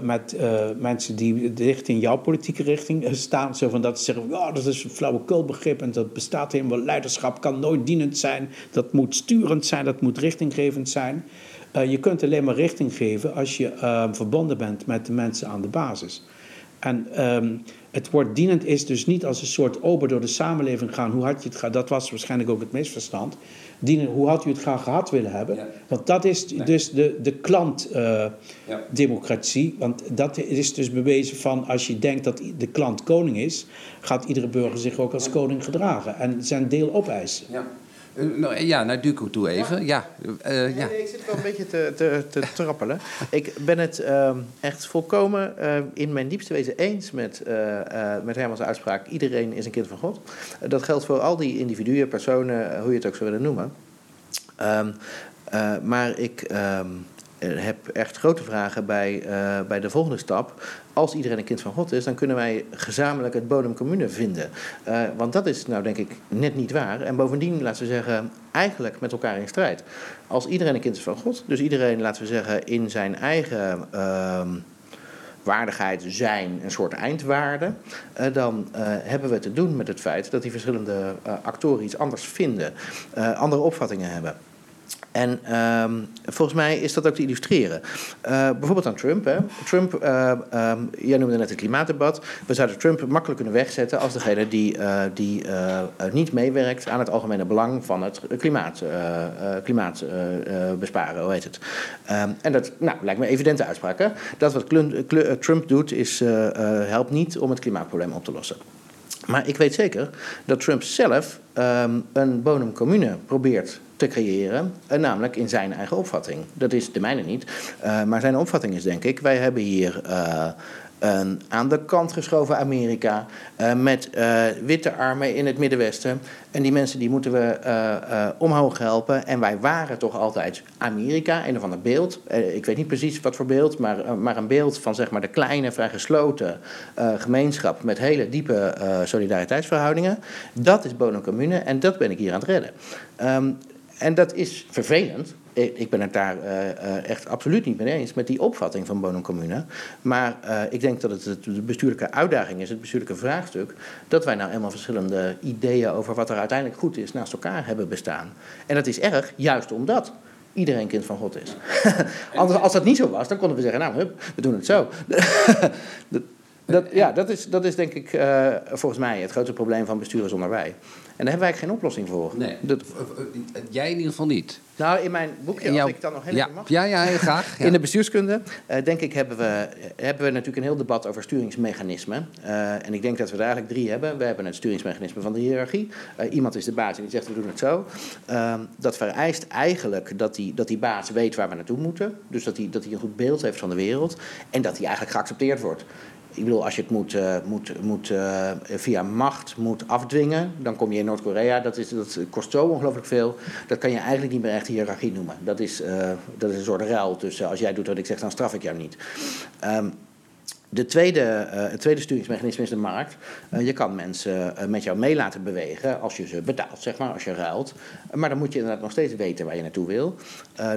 met mensen die dicht in jouw politieke richting staan. Zo van dat ze zeggen, oh, dat is een flauwekulbegrip en dat bestaat helemaal. Leiderschap kan nooit dienend zijn. Dat moet sturend zijn, dat moet richtinggevend zijn. je kunt alleen maar richting geven als je verbonden bent met de mensen aan de basis. En um, het woord dienend is dus niet als een soort ober door de samenleving gaan. Hoe had je het gehad? Dat was waarschijnlijk ook het misverstand. Dienen, hoe had u het graag gehad willen hebben? Ja. Want dat is dus de, de klantdemocratie. Uh, ja. Want dat is dus bewezen van als je denkt dat de klant koning is, gaat iedere burger zich ook als koning gedragen en zijn deel opeisen. Ja. Uh, nou, ja, naar Duco toe even. Ja. ja, uh, ja. Nee, ik zit wel een beetje te, te, te trappelen. ik ben het uh, echt volkomen in mijn diepste wezen eens met, met Hermans uitspraak... iedereen is een kind van God. dat geldt voor al die individuen, personen, hoe je het ook zou willen noemen. Um, maar ik... Um, heb echt grote vragen bij, uh, bij de volgende stap. Als iedereen een kind van God is, dan kunnen wij gezamenlijk het bodem commune vinden. Uh, want dat is nou denk ik net niet waar. En bovendien, laten we zeggen, eigenlijk met elkaar in strijd. Als iedereen een kind is van God, dus iedereen, laten we zeggen, in zijn eigen. Uh, waardigheid zijn een soort eindwaarde, uh, dan uh, hebben we te doen met het feit dat die verschillende actoren iets anders vinden, andere opvattingen hebben. En um, volgens mij is dat ook te illustreren. Uh, bijvoorbeeld aan Trump. Hè. Trump, uh, um, jij noemde net het klimaatdebat. We zouden Trump makkelijk kunnen wegzetten als degene die, uh, die niet meewerkt aan het algemene belang van het klimaat, klimaat besparen. Hoe heet het? Um, en dat nou, lijkt me evidente uitspraak. Hè? Dat wat Trump doet, is, helpt niet om het klimaatprobleem op te lossen. Maar ik weet zeker dat Trump zelf een bonum commune probeert te creëren, uh, namelijk in zijn eigen opvatting. Dat is de mijne niet, uh, maar zijn opvatting is denk ik, wij hebben hier uh, een aan de kant geschoven Amerika met witte armen in het Middenwesten. En die mensen die moeten we omhoog helpen. En wij waren toch altijd Amerika, een of ander beeld. ik weet niet precies wat voor beeld, maar, maar een beeld van zeg maar, de kleine, vrij gesloten gemeenschap met hele diepe solidariteitsverhoudingen. Dat is Bono Commune en dat ben ik hier aan het redden. Um, en dat is vervelend. Ik ben het daar uh, echt absoluut niet mee eens met die opvatting van Bonum Commune. Maar uh, ik denk dat het de bestuurlijke uitdaging is, het bestuurlijke vraagstuk, dat wij nou eenmaal verschillende ideeën over wat er uiteindelijk goed is naast elkaar hebben bestaan. En dat is erg, juist omdat iedereen kind van God is. Anders, als dat niet zo was, dan konden we zeggen, nou, hup, we doen het zo. dat, ja, dat is, dat is denk ik volgens mij het grote probleem van besturen zonder wij. En daar hebben wij geen oplossing voor. Nee, dat, jij in ieder geval niet. Nou, in mijn boekje, jouw, als ik dan nog heel ja, mag. Ja, ja, graag. Ja. In de bestuurskunde, uh, denk ik, hebben we, hebben we natuurlijk een heel debat over sturingsmechanismen. Uh, en ik denk dat we er eigenlijk drie hebben. We hebben het sturingsmechanisme van de hiërarchie. Uh, iemand is de baas en die zegt, we doen het zo. Ehm, dat vereist eigenlijk dat die, dat die baas weet waar we naartoe moeten. Dus dat hij dat een goed beeld heeft van de wereld. En dat hij eigenlijk geaccepteerd wordt. Ik bedoel, als je het moet, uh, moet, moet uh, via macht moet afdwingen, dan kom je in Noord-Korea. Dat, is, dat kost zo ongelooflijk veel. Dat kan je eigenlijk niet meer echt hiërarchie noemen. Dat is, uh, dat is een soort ruil tussen als jij doet wat ik zeg, dan straf ik jou niet. Um, De tweede, uh, het tweede sturingsmechanisme is de markt. Uh, je kan mensen uh, met jou mee laten bewegen als je ze betaalt, zeg maar, als je ruilt. maar dan moet je inderdaad nog steeds weten waar je naartoe wil.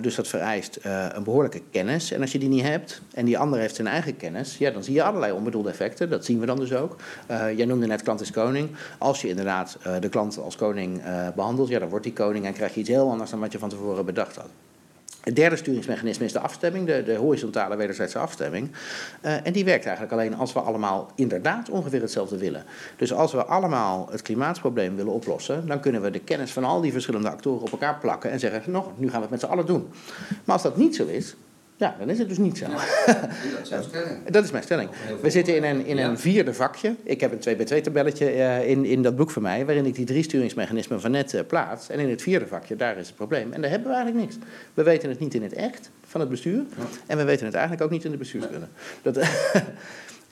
dus dat vereist een behoorlijke kennis. En als je die niet hebt en die ander heeft zijn eigen kennis, ja, dan zie je allerlei onbedoelde effecten. Dat zien we dan dus ook. jij noemde net klant is koning. Als je inderdaad de klant als koning behandelt, ja, dan wordt die koning en krijg je iets heel anders dan wat je van tevoren bedacht had. Het derde sturingsmechanisme is de afstemming, de, de horizontale wederzijdse afstemming. Uh, en die werkt eigenlijk alleen als we allemaal inderdaad ongeveer hetzelfde willen. Dus als we allemaal het klimaatprobleem willen oplossen, dan kunnen we de kennis van al die verschillende actoren op elkaar plakken en zeggen: nog, nu gaan we het met z'n allen doen. Maar als dat niet zo is, ja, dan is het dus niet zo. dat is jouw stelling. Dat is mijn stelling. We zitten in een, in een vierde vakje. Ik heb een 2x2-tabelletje uh, in, in dat boek van mij, waarin ik die drie sturingsmechanismen van net uh, plaats. En in het vierde vakje, daar is het probleem. En daar hebben we eigenlijk niks. We weten het niet in het echt van het bestuur. En we weten het eigenlijk ook niet in de bestuurskunde. Dat,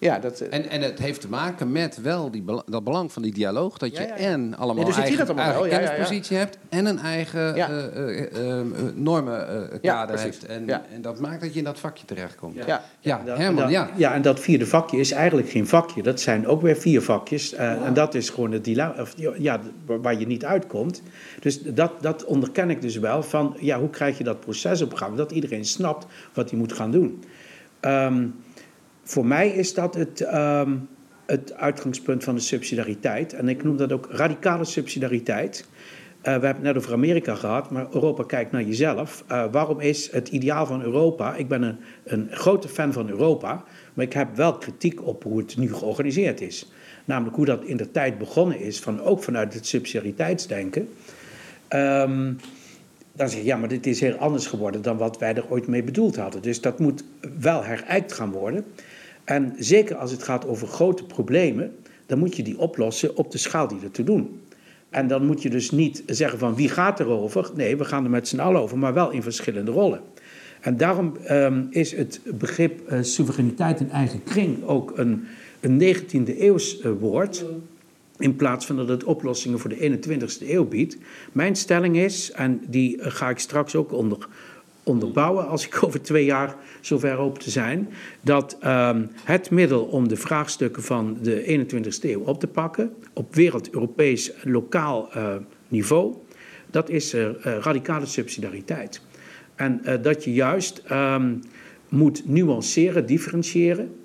Ja, dat, eh, en, en het heeft te maken met wel die, dat belang van die dialoog. Dat je en allemaal dus eigen, allemaal eigen kennispositie hebt en een eigen uh, uh, normenkader heeft. En, en dat maakt dat je in dat vakje terechtkomt. Ja, ja. Herman, ja. Ja, en dat vierde vakje is eigenlijk geen vakje. Dat zijn ook weer vier vakjes. En dat is gewoon het dilemma, ja, waar je niet uitkomt. Dus dat, dat onderken ik dus wel van, ja, hoe krijg je dat proces op gang? Dat iedereen snapt wat hij moet gaan doen. Um, voor mij is dat het, um, het uitgangspunt van de subsidiariteit. En ik noem dat ook radicale subsidiariteit. Uh, we hebben het net over Amerika gehad, maar Europa kijkt naar jezelf. Uh, waarom is het ideaal van Europa? Ik ben een, een grote fan van Europa, maar ik heb wel kritiek op hoe het nu georganiseerd is. Namelijk hoe dat in de tijd begonnen is, van, ook vanuit het subsidiariteitsdenken. Um, dan zeg je, ja, maar dit is heel anders geworden dan wat wij er ooit mee bedoeld hadden. Dus dat moet wel herijkt gaan worden. En zeker als het gaat over grote problemen, dan moet je die oplossen op de schaal die er te doen. En dan moet je dus niet zeggen van wie gaat erover. Nee, we gaan er met z'n allen over, maar wel in verschillende rollen. En daarom um, is het begrip uh, soevereiniteit in eigen kring ook een, een 19e eeuws uh, woord. In plaats van dat het oplossingen voor de 21ste eeuw biedt. Mijn stelling is, en die uh, ga ik straks ook onder, onderbouwen als ik over twee jaar zover hoop te zijn, dat um, het middel om de vraagstukken van de 21ste eeuw op te pakken op wereld, Europees, lokaal uh, niveau, dat is radicale subsidiariteit. En dat je juist um, moet nuanceren, differentiëren.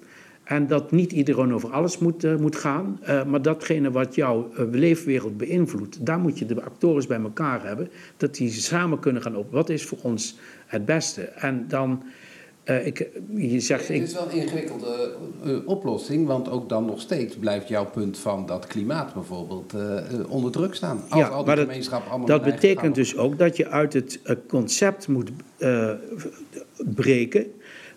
En dat niet iedereen over alles moet, uh, moet gaan, uh, maar datgene wat jouw uh, leefwereld beïnvloedt, daar moet je de acteurs bij elkaar hebben, dat die samen kunnen gaan op wat is voor ons het beste. En dan, ik, je zegt... Het is wel een ingewikkelde oplossing, want ook dan nog steeds blijft jouw punt van dat klimaat bijvoorbeeld onder druk staan. Als ja, al die gemeenschap dat, allemaal dat betekent dus ook dat je uit het concept moet breken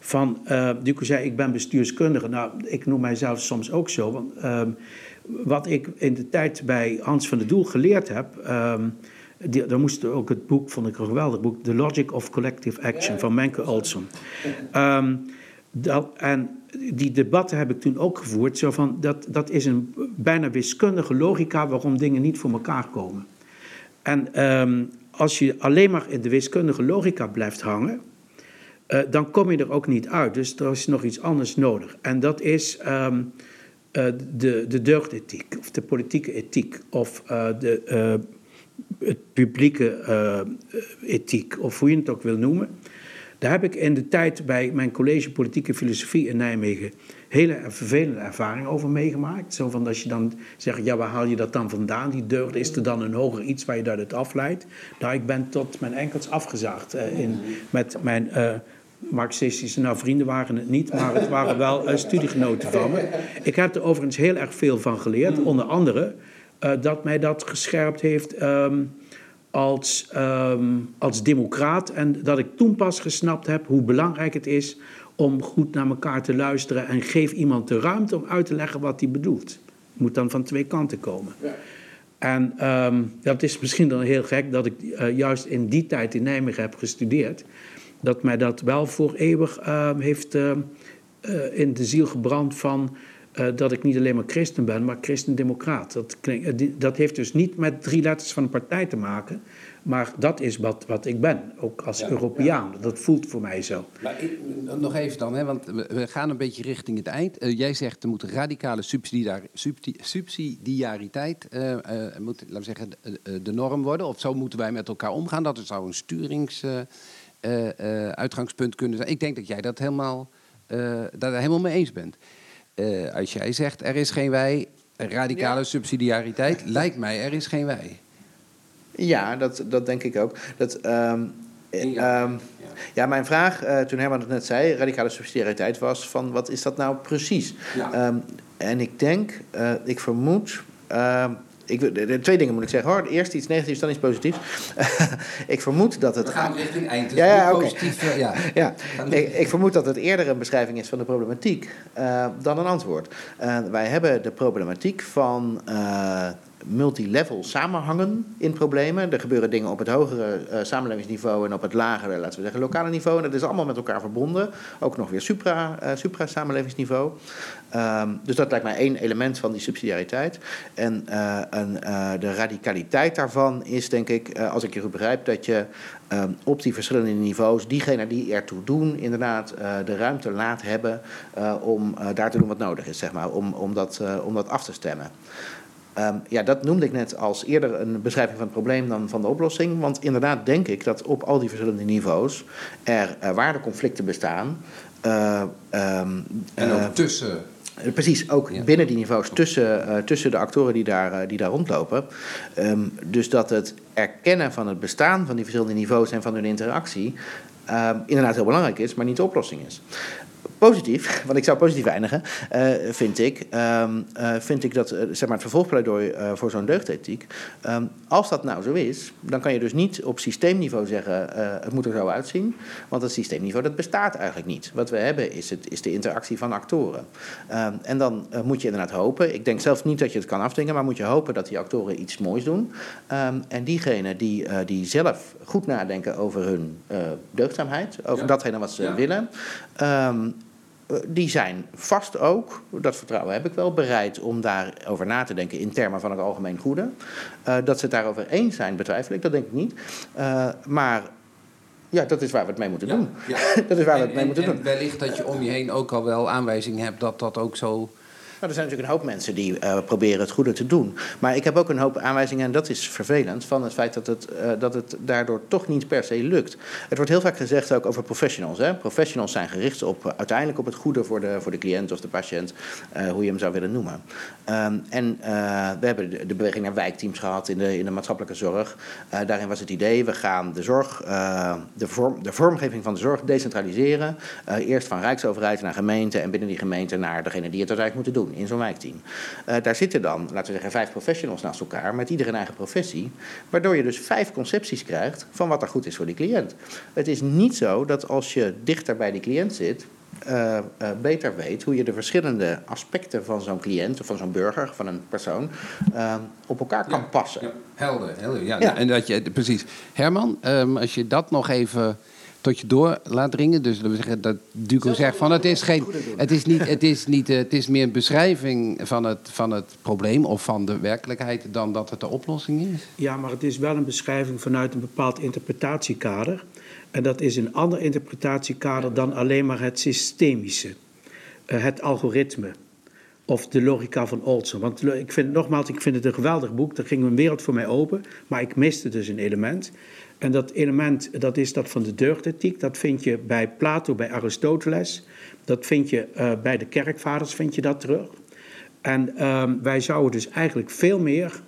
van, uh, Duco zei, ik ben bestuurskundige. Nou, ik noem mijzelf soms ook zo. Want uh, wat ik in de tijd bij Hans van der Doel geleerd heb... Die, daar moest ook het boek, vond ik een geweldig boek... The Logic of Collective Action van Menke Olson. Um, dat, en die debatten heb ik toen ook gevoerd. Zo van, dat, dat is een bijna wiskundige logica waarom dingen niet voor elkaar komen. En als je alleen maar in de wiskundige logica blijft hangen uh, dan kom je er ook niet uit. Dus er is nog iets anders nodig. En dat is um, uh, de, de deugdethiek, of de politieke ethiek, of uh, de, het publieke ethiek, of hoe je het ook wil noemen. Daar heb ik in de tijd bij mijn college Politieke Filosofie in Nijmegen hele vervelende ervaringen over meegemaakt. Zo van als je dan zegt, ja, waar haal je dat dan vandaan? Die deugd, is er dan een hoger iets waar je daaruit afleidt? Nou, ik ben tot mijn enkels afgezaagd in, met mijn Marxistische, nou vrienden waren het niet, maar het waren wel uh, studiegenoten van me. Ik heb er overigens heel erg veel van geleerd, onder andere uh, dat mij dat gescherpt heeft um, als, um, als democraat. En dat ik toen pas gesnapt heb hoe belangrijk het is om goed naar elkaar te luisteren en geef iemand de ruimte om uit te leggen wat hij bedoelt. Moet dan van twee kanten komen. Ja. En um, dat is misschien dan heel gek dat ik uh, juist in die tijd in Nijmegen heb gestudeerd dat mij dat wel voor eeuwig uh, heeft uh, in de ziel gebrand van eh, dat ik niet alleen maar christen ben, maar christendemocraat. Dat, klinkt- eh, dat heeft dus niet met drie letters van een partij te maken, maar dat is wat, wat ik ben, ook als Ja, Europeaan. Dat voelt voor mij zo. Maar ik- nog even dan, hè, want we, gaan een beetje richting het eind. Eh, jij zegt er moet radicale subsidiar, subsidiariteit, eh, eh, moet, laten we zeggen, de, eh, norm worden. Of zo moeten wij met elkaar omgaan. Dat zou een sturings-uitgangspunt kunnen zijn. Ik denk dat jij dat helemaal, eh daar helemaal mee eens bent. Eh, als jij zegt er is geen wij, radicale subsidiariteit, lijkt mij er is geen wij. Ja, dat, dat denk ik ook. Dat, ehm, eh, Ja. ehm, ja, mijn vraag eh, toen Herman het net zei, radicale subsidiariteit, was van wat is dat nou precies? Ja. Ehm, en ik denk, eh, ik vermoed. Ik, twee dingen moet ik zeggen hoor. Eerst iets negatiefs, dan iets positiefs. ik vermoed dat het. We gaan richting eind. Dus Ja, ja, positief, eh, ja. Ik, ik vermoed dat het eerder een beschrijving is van de problematiek eh, dan een antwoord. Eh, wij hebben de problematiek van multilevel samenhangen in problemen. Er gebeuren dingen op het hogere samenlevingsniveau en op het lagere, laten we zeggen, lokale niveau. En dat is allemaal met elkaar verbonden. Ook nog weer supra, supra-samenlevingsniveau. Ehm, dus dat lijkt mij één element van die subsidiariteit. En, eh, een, eh, de radicaliteit daarvan is, denk ik, eh, als ik je goed begrijp, dat je ehm, op die verschillende niveaus, diegenen die ertoe doen, inderdaad de ruimte laat hebben om daar te doen wat nodig is, zeg maar, om, om, dat, om dat af te stemmen. Ehm, ja, dat noemde ik net als eerder een beschrijving van het probleem dan van de oplossing. Want inderdaad denk ik dat op al die verschillende niveaus er waardeconflicten bestaan. En ook tussen. Eh, Precies, ook Ja. binnen die niveaus, tussen, eh, tussen de actoren die daar, eh, die daar rondlopen. Ehm, dus dat het erkennen van het bestaan van die verschillende niveaus en van hun interactie ehm, inderdaad heel belangrijk is, maar niet de oplossing is. Positief, want ik zou positief eindigen, eh, vind, ik, ehm, eh, vind ik dat eh, zeg maar het vervolgpleidooi voor zo'n deugdethiek. ehm, als dat nou zo is, dan kan je dus niet op systeemniveau zeggen het moet er zo uitzien. Want het systeemniveau dat bestaat eigenlijk niet. Wat we hebben is, het, is de interactie van actoren. Ehm, en dan moet je inderdaad hopen. Ik denk zelf niet dat je het kan afdwingen, maar moet je hopen dat die actoren iets moois doen. En diegenen die, die zelf goed nadenken over hun deugdzaamheid, over Ja. datgene wat ze Ja. willen. eh, die zijn vast ook, dat vertrouwen heb ik wel, bereid om daarover na te denken in termen van het algemeen goede. Eh, dat ze het daarover eens zijn, betwijfel ik, dat denk ik niet. Eh, maar ja, dat is waar we het mee moeten doen. Ja. Dat is waar we het mee en- moeten en doen. wellicht dat je om je heen ook al wel aanwijzingen hebt dat dat ook zo. Nou, er zijn natuurlijk een hoop mensen die eh, proberen het goede te doen. Maar ik heb ook een hoop aanwijzingen, en dat is vervelend, van het feit dat het, eh, dat het daardoor toch niet per se lukt. Het wordt heel vaak gezegd ook over professionals. Hè? Professionals zijn gericht op eh, uiteindelijk op het goede voor de, voor de cliënt of de patiënt, hoe je hem zou willen noemen. Ehm, en we hebben de, beweging naar wijkteams gehad in de, in de maatschappelijke zorg. Daarin was het idee, we gaan de zorg, de, vorm, de vormgeving van de zorg decentraliseren. Eerst van Rijksoverheid naar gemeente en binnen die gemeente naar degene die het uiteindelijk moeten doen in zo'n wijkteam. Eh, daar zitten dan, laten we zeggen, vijf professionals naast elkaar met ieder een eigen professie. Waardoor je dus vijf concepties krijgt van wat er goed is voor die cliënt. Het is niet zo dat als je dichter bij die cliënt zit, eh, eh, beter weet hoe je de verschillende aspecten van zo'n cliënt of van zo'n burger, van een persoon, op elkaar kan passen. Ja, helder, helder. Ja, Ja. En dat je, precies. Herman, ehm, als je dat nog even tot je door laat dringen. Dus dat we zeggen dat Duco zegt van het is geen. Het is niet. Het is niet. eh, Het is meer een beschrijving van het, van het probleem of van de werkelijkheid dan dat het de oplossing is. Ja, maar het is wel een beschrijving vanuit een bepaald interpretatiekader. En dat is een ander interpretatiekader dan alleen maar het systemische, eh, het algoritme of de logica van Olson. Want ik vind, nogmaals, ik vind het een geweldig boek. Er ging een wereld voor mij open, maar ik miste dus een element. En dat element, dat is dat van de deugdethiek. Dat vind je bij Plato, bij Aristoteles. Dat vind je eh, bij de kerkvaders, vind je dat terug. En ehm, wij zouden dus eigenlijk veel meer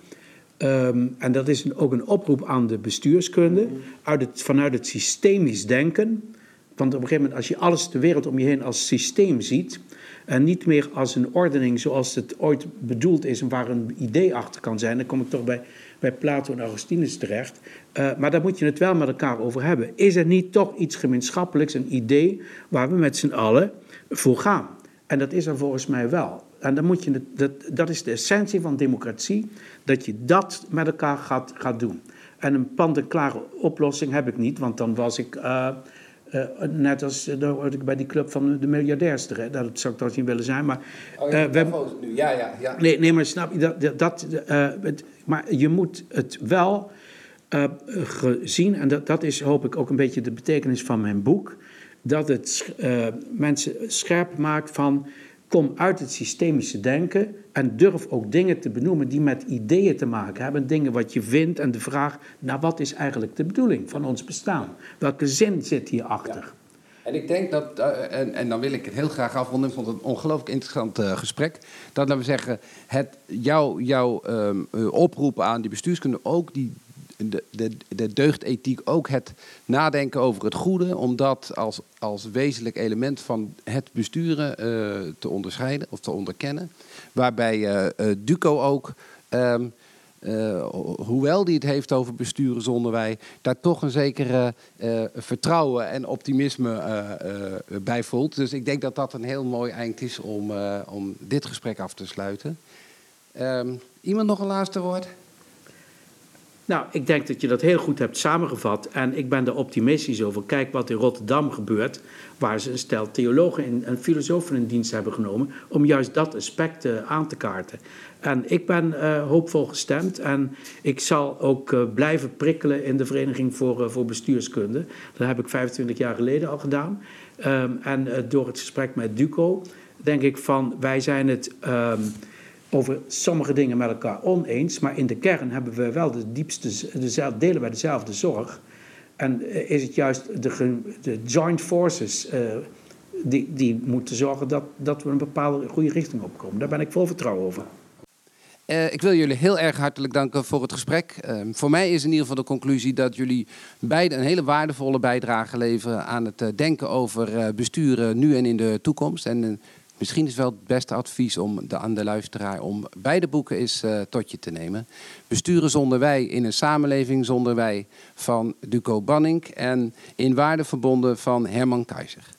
Ehm, en dat is ook een oproep aan de bestuurskunde, uit het, vanuit het systemisch denken. Want op een gegeven moment, als je alles, de wereld om je heen als systeem ziet, en niet meer als een ordening zoals het ooit bedoeld is en waar een idee achter kan zijn, dan kom ik toch bij, bij Plato en Augustinus terecht. Eh, maar daar moet je het wel met elkaar over hebben. Is er niet toch iets gemeenschappelijks, een idee waar we met z'n allen voor gaan? En dat is er volgens mij wel. En dan moet je dat, dat is de essentie van democratie, dat je dat met elkaar gaat, gaat doen. En een pand-en-klare oplossing heb ik niet, want dan was ik, eh, Eh, net als uh, hoorde ik bij die club van de miljardairs terecht. Dat zou ik toch niet willen zijn. Maar, oh, ja, we hebben... nu. Ja, ja, ja. Nee, nee, maar snap je dat. dat het, maar je moet het wel gezien, en dat, dat is hoop ik ook een beetje de betekenis van mijn boek. Dat het mensen scherp maakt van. Kom uit het systemische denken en durf ook dingen te benoemen die met ideeën te maken hebben. Dingen wat je vindt en de vraag, nou wat is eigenlijk de bedoeling van ons bestaan? Welke zin zit hierachter? Ja. En ik denk dat, uh, en, en dan wil ik het heel graag afronden, ik vond het een ongelooflijk interessant uh, gesprek. Dat, laten we zeggen, het, jouw jou, um, oproep aan die bestuurskunde ook die de, de, de deugdethiek ook het nadenken over het goede, om dat als, als wezenlijk element van het besturen uh, te onderscheiden of te onderkennen. Waarbij uh, uh, Duco ook, um, hoewel die het heeft over besturen zonder wij, daar toch een zekere vertrouwen en optimisme bij voelt. Dus ik denk dat dat een heel mooi eind is om, om dit gesprek af te sluiten. Um, iemand nog een laatste woord? Nou, ik denk dat je dat heel goed hebt samengevat. En ik ben er optimistisch over. Kijk wat in Rotterdam gebeurt, waar ze een stel theologen en filosofen in dienst hebben genomen. om juist dat aspect uh, aan te kaarten. En ik ben uh, hoopvol gestemd. En ik zal ook uh, blijven prikkelen in de Vereniging voor, voor Bestuurskunde. Dat heb ik 25 jaar geleden al gedaan. Um, en door het gesprek met Duco denk ik van wij zijn het. Um, over sommige dingen met elkaar oneens, maar in de kern hebben we wel de diepste, dezelfde, delen wij dezelfde zorg. En eh, is het juist de, de joint forces uh, die, die moeten zorgen dat, dat we een bepaalde goede richting opkomen. Daar ben ik vol vertrouwen over. Uh, ik wil jullie heel erg hartelijk danken voor het gesprek. Uh, voor mij is in ieder geval de conclusie dat jullie beide een hele waardevolle bijdrage leveren aan het denken over besturen nu en in de toekomst. En Misschien is wel het beste advies om de, aan de luisteraar om beide boeken eens uh, tot je te nemen. Besturen zonder wij in een samenleving zonder wij van Duco Banning en In Waarde verbonden van Herman Keizer.